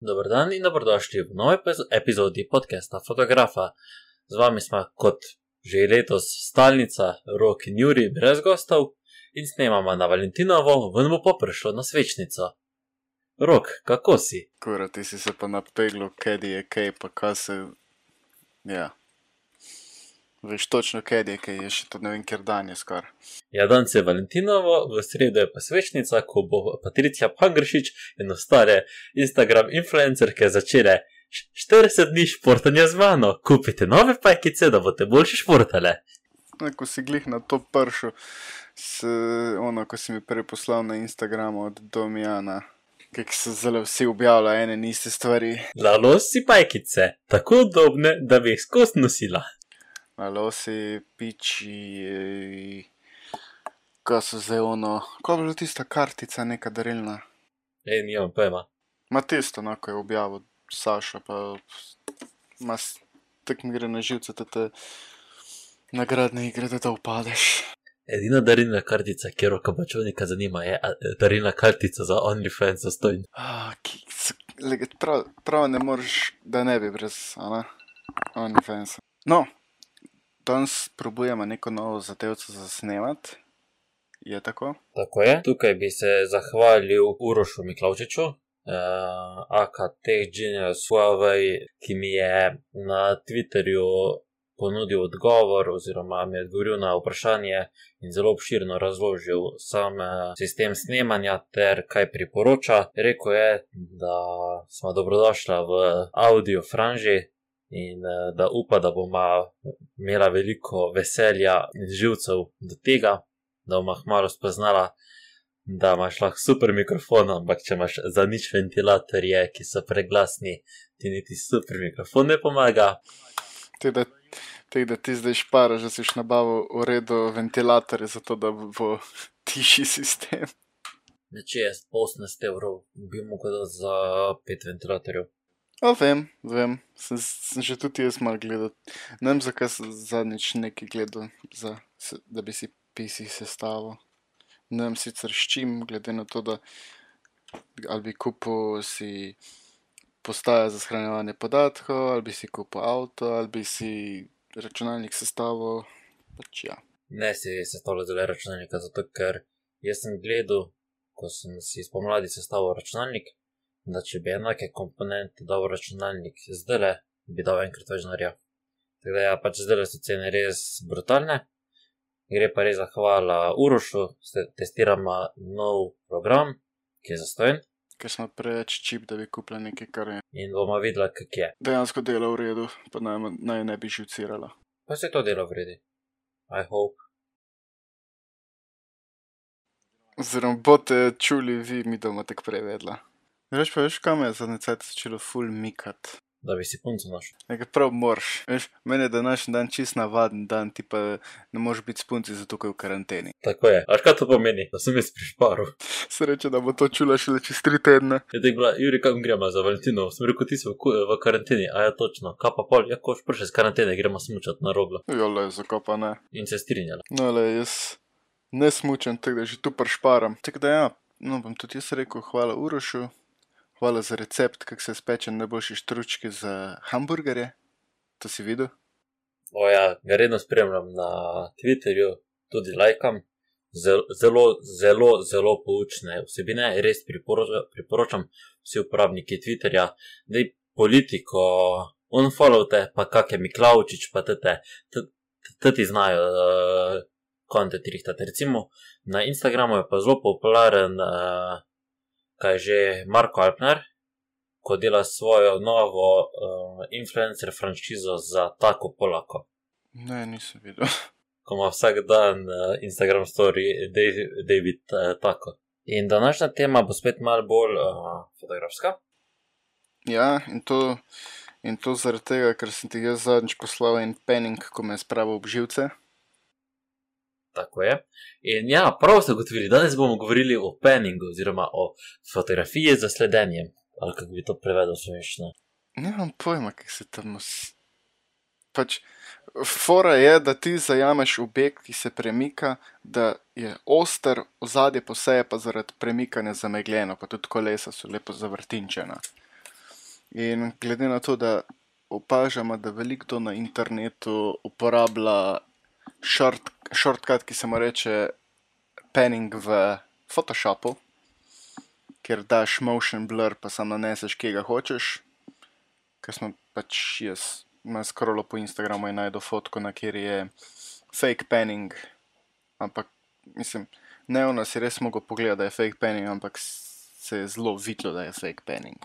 Dober dan in dobrodošli v novi epiz- epizodi podcasta Fotografa. Z vami smo kot že letos stalnica Rok in Juri brez gostov in snemamo na Valentinovo, ven bo pa prišlo na svečnico. Rok, kako si? Kura, ti si se pa napeglo, kaj je kaj, pa kaj se. Ja. Veš točno, kaj je kaj, je še to ne vem, ker dan je skoraj. Ja, danes je Valentinovo, v sredo je pa svečnica, ko bo Patricija Pangršič in ostale Instagram influencerke začele š- 40 dni športanja z mano. Kupite nove pajkice, da boste boljši športale. No, ko si glih na to pršel, s, ono, ko si mi prej poslal na Instagramu od Domijana, kako se zelo vsi objavljajo ene in iste stvari. Lalo si pajkice, tako udobne, da bi jih skozi nosila. Alosi, piči, eh, ko so zdaj ono, ko je bila tista kartica, neka darilna. Ej, nimam pojma. Ma tisto, no, ko je objavil Saša, pa ima s- tako mi gre na živce, da te nagradne igre, da to upadeš. Edina darilna kartica, ki roka bačovnika zanima, je darilna kartica za OnlyFans za stojn. Ah, ki, s- lega, prav, prav ne moreš, da ne bi brez, ne, OnlyFans. No, danes probujemo neko novo zadevco za snemat. Je tako? Tako je. Tukaj bi se zahvalil Urošu Miklavčiču, uh, AKT Genius Huawei, ki mi je na Twitterju ponudil odgovor, oziroma mi je odgovoril na vprašanje in zelo obširno razložil sam eh, sistem snemanja ter kaj priporoča. Rekel je, da smo dobrodošla v audio franži in eh, da upa, da bomo imela veliko veselja in živcev do tega, da bomo malo spoznala, da imaš lahko super mikrofon, ampak če imaš za nič ventilatorje, ki so preglasni, ti niti super mikrofon ne pomaga. Te, da, te, da ti zdaj šparaš, da siš nabavil v redu ventilatorje, zato da bo tišji sistem. Če je 18 evrov, bi mogel dati za 5 ventilatorjev. O, vem, vem, sem, sem že tudi jaz mal gledal. Ne vem, zakaj sem zadnjič nekaj gledal, za, da bi si PC sestavil. Ne vem sicer s čim, glede na to, da ali bi kupil si postajo za shranjevanje podatkov, ali bi si kupil avto, ali bi si računalnik sestavil. Pač ja. Ne si sestavljal zelo računalnika, zato ker jaz sem gledal, ko sem si spomladi sestavil računalnik, da če bi enake komponente dal v računalnik zdaj le, bi dal enkrat več denarja. Tako da ja, pač zdaj so cene res brutalne. Gre pa res zahvala Urošu, ste- testiramo nov program, ki je zastojen Ker smo preveč čip, da bi kupili nekaj, kar je in bomo videli, kak je. dejansko delo v redu, pa naj, naj ne bi živcirala. Pa se to delo vredi. I hope. Oziroma, boste čuli vi, mi bomo tako prevedla. Reč pa veš, kam je zadnji cajt začelo ful mikat. Da bi si punco našel. Nekaj prav morš. Veš, meni je današnji dan čist navaden dan, ti pa ne moreš biti s punci zato, ker je v karanteni. Tako je. A kaj to pomeni? Da sem jaz prišparil. Sreče, da bo to čula šele čez tri tedne. Je tako bila, Juri, kam gremo za Valentino? Sem rekel, ti si v, v karanteni, a je točno. Kaj pa pol, ja, ko už prišel iz karantene, gremo smučati na roglo. Jole, zakaj pa ne. In se strinjala. No, le, jaz ne smučam, tako da že tu pršparam. Tako da ja, no, bom tudi jaz rekel hvala Urošu, hvala za recept, kako se speče najboljši štručki za hamburgerje. To si videl? O ja, ga redno spremljam na Twitterju, tudi lajkam. Zelo, zelo, zelo, zelo poučne vsebine, res priporočam, priporočam vsi uporabniki Twitterja, da je politiko unfollowte, pa kak je Miklavčič, pa tete, tete znajo uh, kontent rihtati. Recimo na Instagramu je pa zelo popularen, uh, kaj že Marko Alpner, ko dela svojo novo uh, influencer franšizo za tako polako Ne, nisem videl. ko ima vsak dan uh, Instagram story, Dave- David uh, tako. In današnja tema bo spet malo bolj uh, fotografska. Ja, in to, in to zaradi tega, ker sem ti jaz zadnjič poslal en penning, ko me je spravil ob živce. Tako je. In ja, prav ste ugotovili, danes bomo govorili o penningu, oziroma o fotografiji za sledenjem. Ali kako bi to prevedel smešno. Nimam pojma, kaj se tam. Os... Pač, fora je, da ti zajameš objekt, ki se premika, da je oster, ozadje poseje pa zaradi premikanja zamegljeno, pa tudi kolesa so lepo zavrtinčena. In glede na to, da opažamo, da veliko na internetu uporablja short, shortcut, ki se mu reče panning v Photoshopu, kjer daš motion blur, pa samo naneseš, kje ga hočeš. Ker smo pač jaz, imam skrolo po Instagramu in najdu fotko, na kjer je fake panning. Ampak, mislim, ne v nas je res mogel pogledati, da je fake panning, ampak se je zelo videlo, da je fake panning.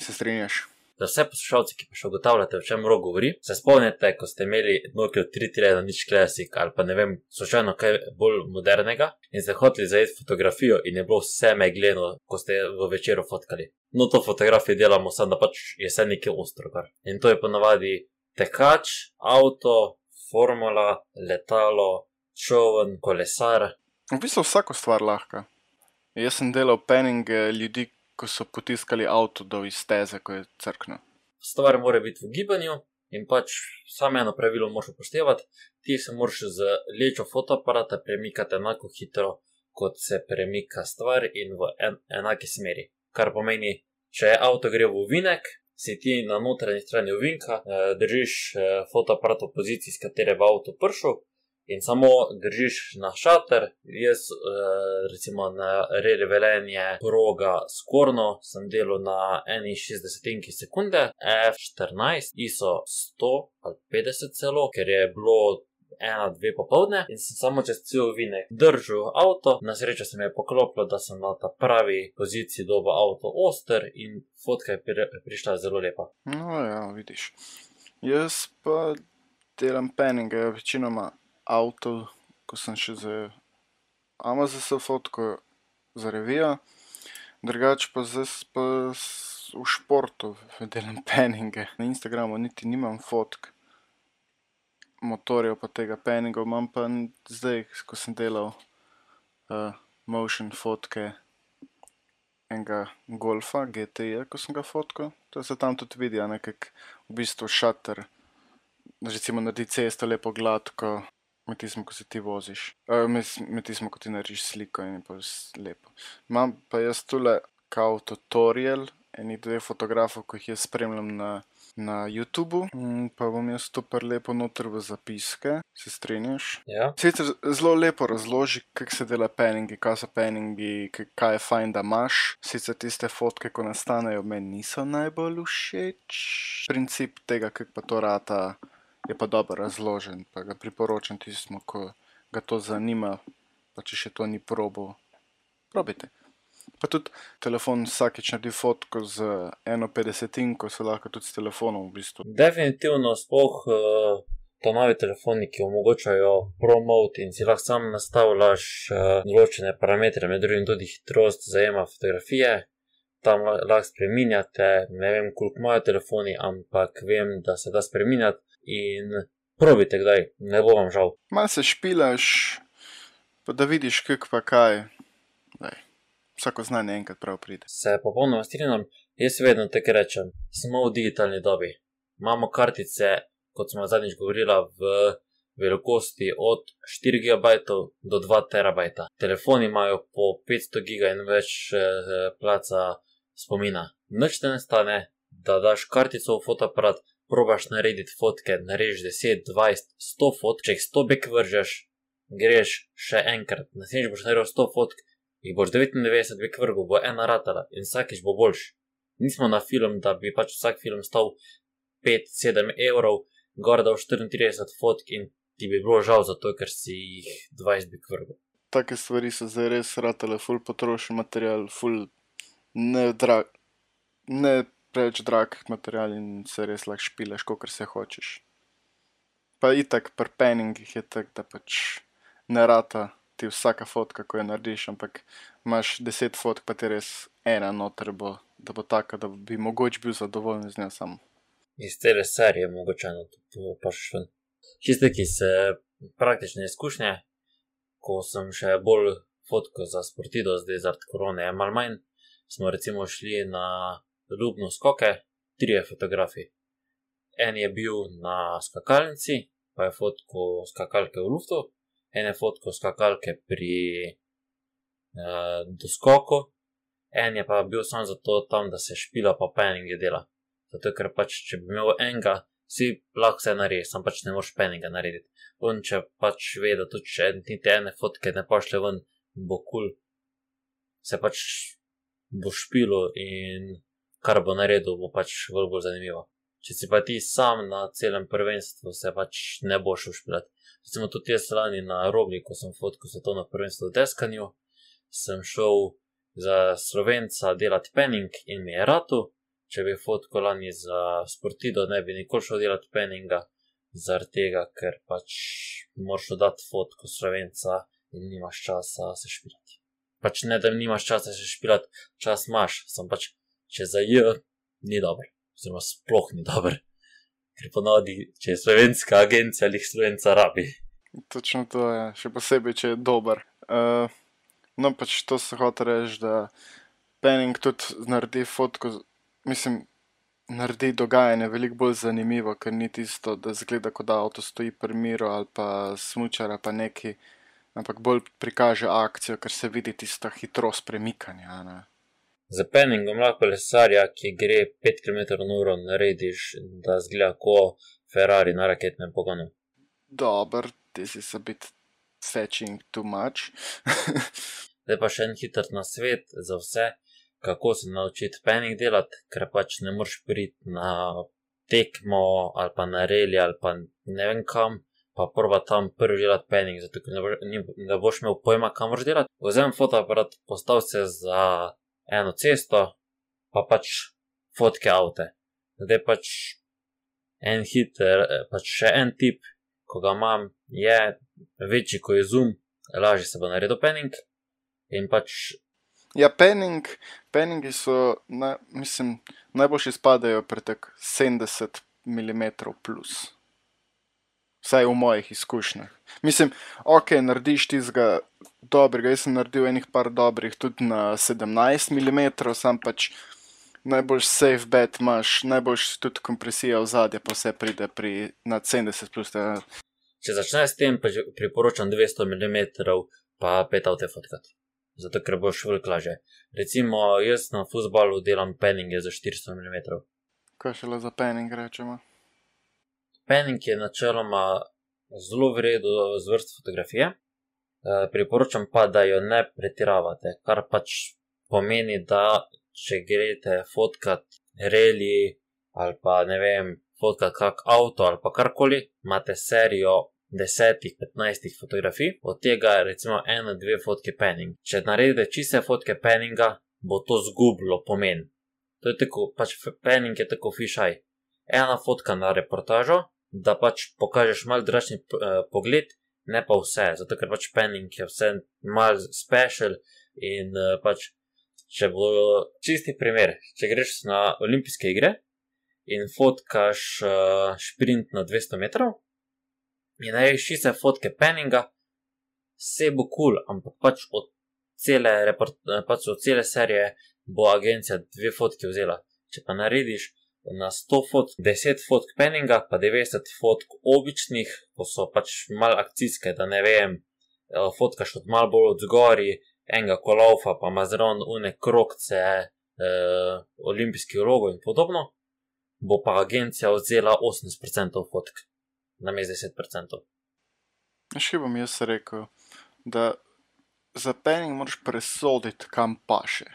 Se strinjaš? Za vse poslušalce, ki pa še ugotavljate, o čem rok govori, se spomnite, ko ste imeli Nokia 3.0 Classic ali pa ne vem, slučajno kaj bolj modernega in ste hoteli zajeti fotografijo in je bilo vse megleno, ko ste v večeru fotkali. No, to fotografijo delamo samo, da pač je vse nekaj ostro. Kar. In to je ponavadi tekač, avto, formula, letalo, čovn, kolesar. V bistvu vsako stvar lahko. Jaz sem delal penning ljudi, ko so potiskali avto do izteze, ko je crkno. Stvar mora biti v gibanju in pač samo eno pravilo moraš upoštevati. Ti se moraš z lečo fotoaparata premikati enako hitro, kot se premika stvar in v en, enaki smeri. Kar pomeni, če avto gre v uvinek, si ti na notranji strani uvinka, eh, držiš eh, fotoaparat v poziciji, iz katere bo avto prišel, in samo držiš na šater, jaz uh, recimo na redi velenje proga skorno sem delal na 61 sekunde, F14, ISO 100 ali 50 celo, ker je bilo ena, dve popovdne in sem samo čez cel vinek držal avto, na srečo se mi je poklopilo, da sem na ta pravi poziciji dobil avto oster in fotka je pri, prišla zelo lepa. No ja, vidiš. Jaz pa delam penninge, večinoma avto, ko sem še za Amazon fotko za revijo, drugače pa zdaj pa v športu delam penninge. Na Instagramu niti nimam fotk motorjev pa tega penninga, imam pa zdaj, ko sem delal uh, motion fotke enega golfa GTI, ko sem ga fotkal. To se tam tudi vidi, nekak v bistvu šater, recimo naredi cesto lepo gladko, med tistim, ko se ti voziš. Med, tistim, ko ti narediš sliko in je pa lepo. Imam pa jaz tule kao tutorial, eni dve fotografov, ko jih jaz spremljam na, na YouTubu, mm, pa bom jaz to par lepo noter v zapiske, se strinjaš. Ja. Sicer zelo lepo razloži, kako se dela penningi, kaj so penningi, kaj je fajn, da imaš. Sicer tiste fotke, ko nastanejo, meni niso najbolj všeč. Princip tega, kako pa to rata je pa dobro razložen, pa ga priporočam tistim, ko ga to zanima, pa če še to ni probo, probite. Pa tudi telefon vsakeč naredi fotko z eno petdesetinko, se lahko tudi s telefonom v bistvu. Definitivno, spoh uh, to novi telefoni, ki omogočajo promote in si lahko sam nastavljaš uh, določene parametre, med drugim tudi hitrost zajema fotografije. Tam lahko spremenjate, ne vem, koliko imajo telefoni, ampak vem, da se da spremenjati in probite kdaj, ne bo vam žal. Malo se špilaš, pa da vidiš, kako pa kaj. Daj. Vsako znanje enkrat prav pride. Se popolnoma strinjam, jaz vedno tako rečem, smo v digitalni dobi. Imamo kartice, kot smo zadnjič govorili, v velikosti od 4 GB do 2 TB. Telefoni imajo po 500 GB in več eh, placa spomina. Nič te ne stane, da daš kartico v fotoaparat, probaš narediti fotke, narediš 10, 20, 100 fotk, če jih 100 bek vržeš, greš še enkrat, naslednjič boš naredil 100 fotk, jih boš 99 bek vrgel, bo ena ratala in vsakič bo boljš. Nismo na film, da bi pač vsak film stal 5-7 evrov, gor da v 34 fotk in ti bi bilo žal zato, ker si jih 20 bek vrgel. Take stvari so zdaj res ratale, ful potrošen material, ful ne drag. Ne preveč drag material in se res lahko špilaš, kot se hočeš. Pa itak, pri penningih je tako, da pač ne rata ti vsaka fotka, ko jo narediš, ampak imaš deset fotk, pa ti res ena noter bo, da bo taka, da bi mogoče bil zadovoljen z njo sam. Iz cele serije mogoče eno, to pa še ven. Čiste, ki se praktične izkušnje, ko sem še bolj fotko za sportido, zdaj zaradi korone je mal manj, smo recimo šli na ljubno skoke, trije fotografi. En je bil na skakalnici, pa je fotko skakalke v luftu, en je fotko skakalke pri uh, doskoku, En je pa bil samo zato tam, da se špila pa penninge dela. Zato, ker pač, če bi imel enega, si lahko vse naredi, sam pač ne moreš penninga narediti. On če pač ve, da tudi če niti ene fotke ne pošle ven, bo kul, cool, se pač bo špilo in kar bo naredil, bo pač bolj, bolj zanimivo. Če si pa ti sam na celem prvenstvu, se pač ne boš ušpilati. Recimo tudi jaz lani na Rogli, ko sem fotkal svetovno prvenstvo v deskanju, sem šel za Slovenca delati penning in mi je ratu, če bi fotko lani za Sportido, ne bi nikoli šel delati penninga, zaradi tega, ker pač moraš dati fotko Slovenca in nimaš časa se špilati. Pač ne, da nimaš časa se špilati, čas imaš, sem pač, če za J, ni dober, oziroma sploh ni dober. Ker ponadi, če je slovenska agencija ali slovenca rabi. Točno to je, še posebej, če je dober. Uh, no, pač to se hoče reči, da penning tudi naredi fotko mislim, naredi dogajanje veliko bolj zanimivo, ker ni tisto, da zgleda, kot da avto stoji pri miru ali pa smočara pa neki, ampak bolj prikaže akcijo, ker se vidi tista hitrost premikanja. Ne. Za penningom lahko lesarja, ki gre 5 km/h, narediš, da zgleda kot Ferrari na raketnem pogonu. Dober, ti si se bit fetching too much. Zdaj pa še en hiter na svet za vse kako se naučiti penning delati, ker pač ne moreš priti na tekmo ali pa na reli ali pa ne vem kam, pa prva tam prvi delati penning, zato ker ne, bo, ne boš imel pojma, kam moraš delati. Vzem fotoaparat, postav se za eno cesto, pa pač fotke avte. Zdaj pač en hiter, pač še en tip, ko ga imam, je večji, ko je zoom, lažje se bo naredil penning. In pač Ja, penning, penningi so, na, mislim, najboljši spadajo pri tak 70 mm. Plus. Vsaj v mojih izkušnjah. Mislim, ok, narediš tistega dobrega, jaz sem naredil enih par dobrih tudi na 17 mm, sam pač najbolj safe bet imaš, najboljši tudi kompresija v zadje, pa vse pride pri nad 70 plus. Da... Če začneš s tem, pa priporočam 200 mm, pa 5 avte fotkati zato ker boš veliko lažje. Recimo, jaz na futbalu delam penninge za 400 mm. Kaj še le za penning rečemo? Penning je načeloma zelo vredno z vrst fotografije. E, priporočam pa, da jo ne pretiravate, kar pač pomeni, da če greste fotkat reli ali pa ne vem, fotkat kak avto ali pa karkoli, imate serijo desetih, petnajstih fotografij, od tega recimo ena, dve fotke penning. Če naredite čiste fotke penninga, bo to zgubilo pomen. To je tako, pač penning je tako fišaj. Ena fotka na reportažo, da pač pokažeš mal drugačni uh, pogled, ne pa vse, zato ker pač penning je vse mal special in uh, pač, če bo čisti primer, če greš na olimpijske igre in fotkaš uh, šprint na 200 metrov, in narediš čiste fotke penninga, vse bo kul, cool, ampak pač od cele, report, pač od cele serije bo agencija dve fotke vzela. Če pa narediš na 100 fotk, 10 fotk penninga, pa 90 fotk običnih, ko so pač mal akcijske, da ne vem, eh, fotkaš od mal bolj od zgori, enega kolaufa, pa ima zraven une krokce, eh, olimpijski rogo in podobno, bo pa agencija vzela 80% fotk na mestu 10%. Še bom jaz rekel, da za penning moraš presoditi, kam paše.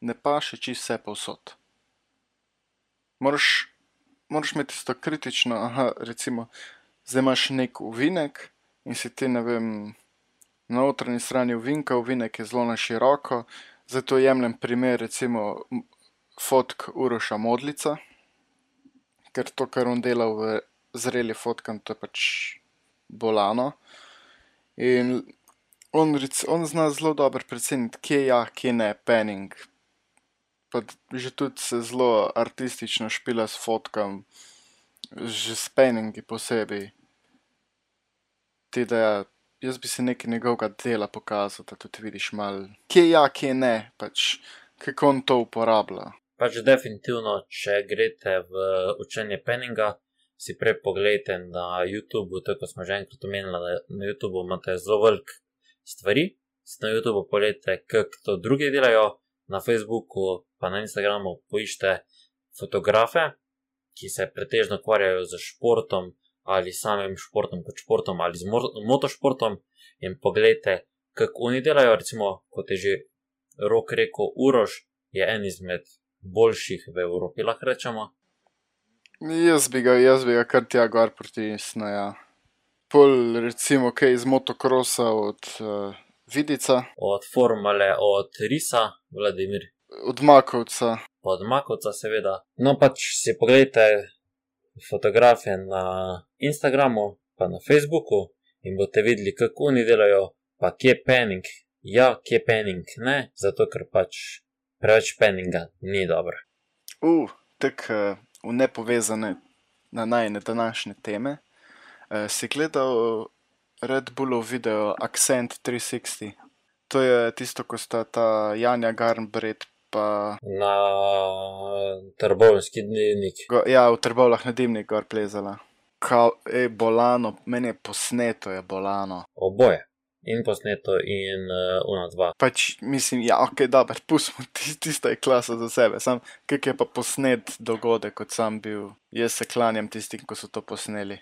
Ne paše čisto vse povsod. Moraš, moraš imeti to kritično, aha, recimo, zdaj imaš nek uvinek in si ti, ne vem, na notranji strani uvinka, uvinek je zelo na široko, zato jemljem primer, recimo, fotk Uroša Modlica, ker to, kar on dela v zreli fotkam, to je pač bolano. In on, on zna zelo dobro preceniti, kje je ja, kje ne, penning. Pa že tudi se zelo artistično špila s fotkam, že s penningi posebej. Ti da ja, jaz bi se nekaj njegovega dela pokazal, da tudi vidiš mal, kje je ja, kje ne, pač kako on to uporablja. Pač definitivno, če greste v učenje penninga, si prej pogledajte na YouTubu, tako smo že enkrat omenili, na YouTubu imate zelo velik stvari, na YouTubu pogledajte, kako to drugi delajo, na Facebooku, pa na Instagramu poiščite fotografe, ki se pretežno ukvarjajo z športom ali samim športom kot športom ali z motošportom in pogledajte, kako oni delajo. Recimo, kot je že rok rekel, Uroš je en izmed boljših v Evropi, lahko rečemo. Jaz bi ga, jaz bi ga kar tja gor proti snaja. Pol, recimo, kaj iz motokrosa od uh, Vidica. Od formale, od Risa, Vladimir. Od Makovca. Od Makovca, seveda. No, pač si pogledajte fotografije na Instagramu, pa na Facebooku in boste videli, kako oni delajo, pa kje je penning. Ja, kje je penning, ne, zato ker pač preveč penninga ni dobro. Uf, uh, tako uh, v nepovezane na najne današnje teme. Uh, si gledal Red Bullov video Accent 360? To je tisto, ko sta ta Janja Garnbret pa. Na trbovski dnevnik. Go, ja, v trbovlah na dimnik gor plezala. Kao, ej, bolano, meni je posneto, je bolano. Oboje in posneto, in uh, uno dva. Pač mislim, ja, ok, da, pustimo, tista je klasa za sebe. Sam, kaj je pa posnet dogodek, kot sem bil. Jaz se klanjam tistim, ko so to posneli.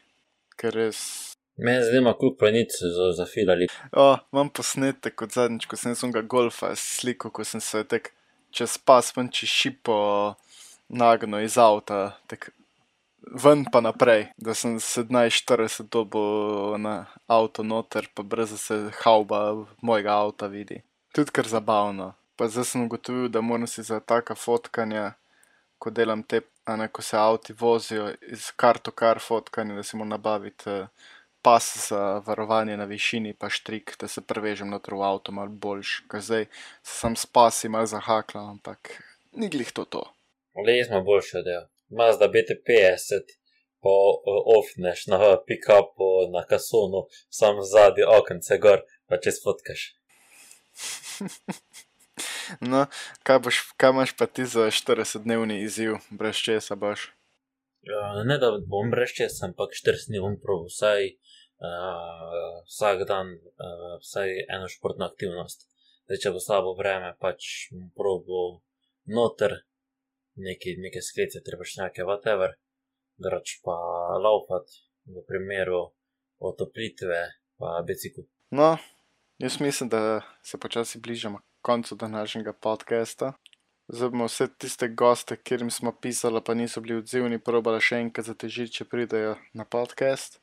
Ker res. Me zanima, koliko planic so zafilali. O, imam posnetek kot zadnjič, ko sem svojega golfa sliko, ko sem se tek čez pas, če šipo nagno iz avta, tek ven pa naprej, da sem 17-40 dobo na avto noter, pa brez da se hauba mojega avta vidi. Tudi kar zabavno. Pa zdaj sem ugotovil, da moram si za taka fotkanja, ko delam te, a ne ko se avti vozijo, iz karto kar fotkanja, da si moram nabaviti eh, pas za varovanje na višini, pa štrik, da se prevežem noter v avto malo boljš. Ker zdaj sem s pasi malo zahakla, ampak ni glih to to. Le smo boljši od tega. Mazda BT50, pa ofneš na pick-upu, na kasonu, sam zadnji okence gor, pa če spotkaš. no, kaj, boš, kaj imaš pa ti za 40-dnevni izziv, brez česa boš? Uh, ne da bom brez česa, ampak 40 dni bom prav vsaj uh, vsak dan, uh, vsaj eno športno aktivnost. Zdaj, če bo slabo vreme, pač bom prav bo noter, neki, neke sklece, treba še nekaj, whatever, drugač pa laufat v primeru otoplitve, pa bicikl. No, jaz mislim, da se počasi bližamo koncu današnjega podcasta. Zdaj bomo vse tiste goste, kjer smo pisali, pa niso bili odzivni, probali še enkrat zatežiti, če pridejo na podcast.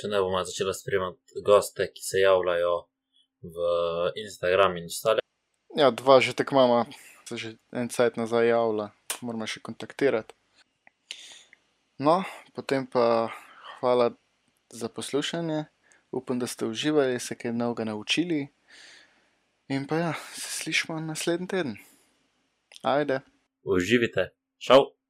Če ne bomo začeli spremljati goste, ki se javljajo v Instagram in ostale. Ja, dva že tako imamo, se že en cajt nazaj javlja moramo še kontaktirati. No, potem pa hvala za poslušanje, upam, da ste uživali, se kaj novega naučili. In pa ja, se slišmo naslednji teden. Ajde. Uživite, šel.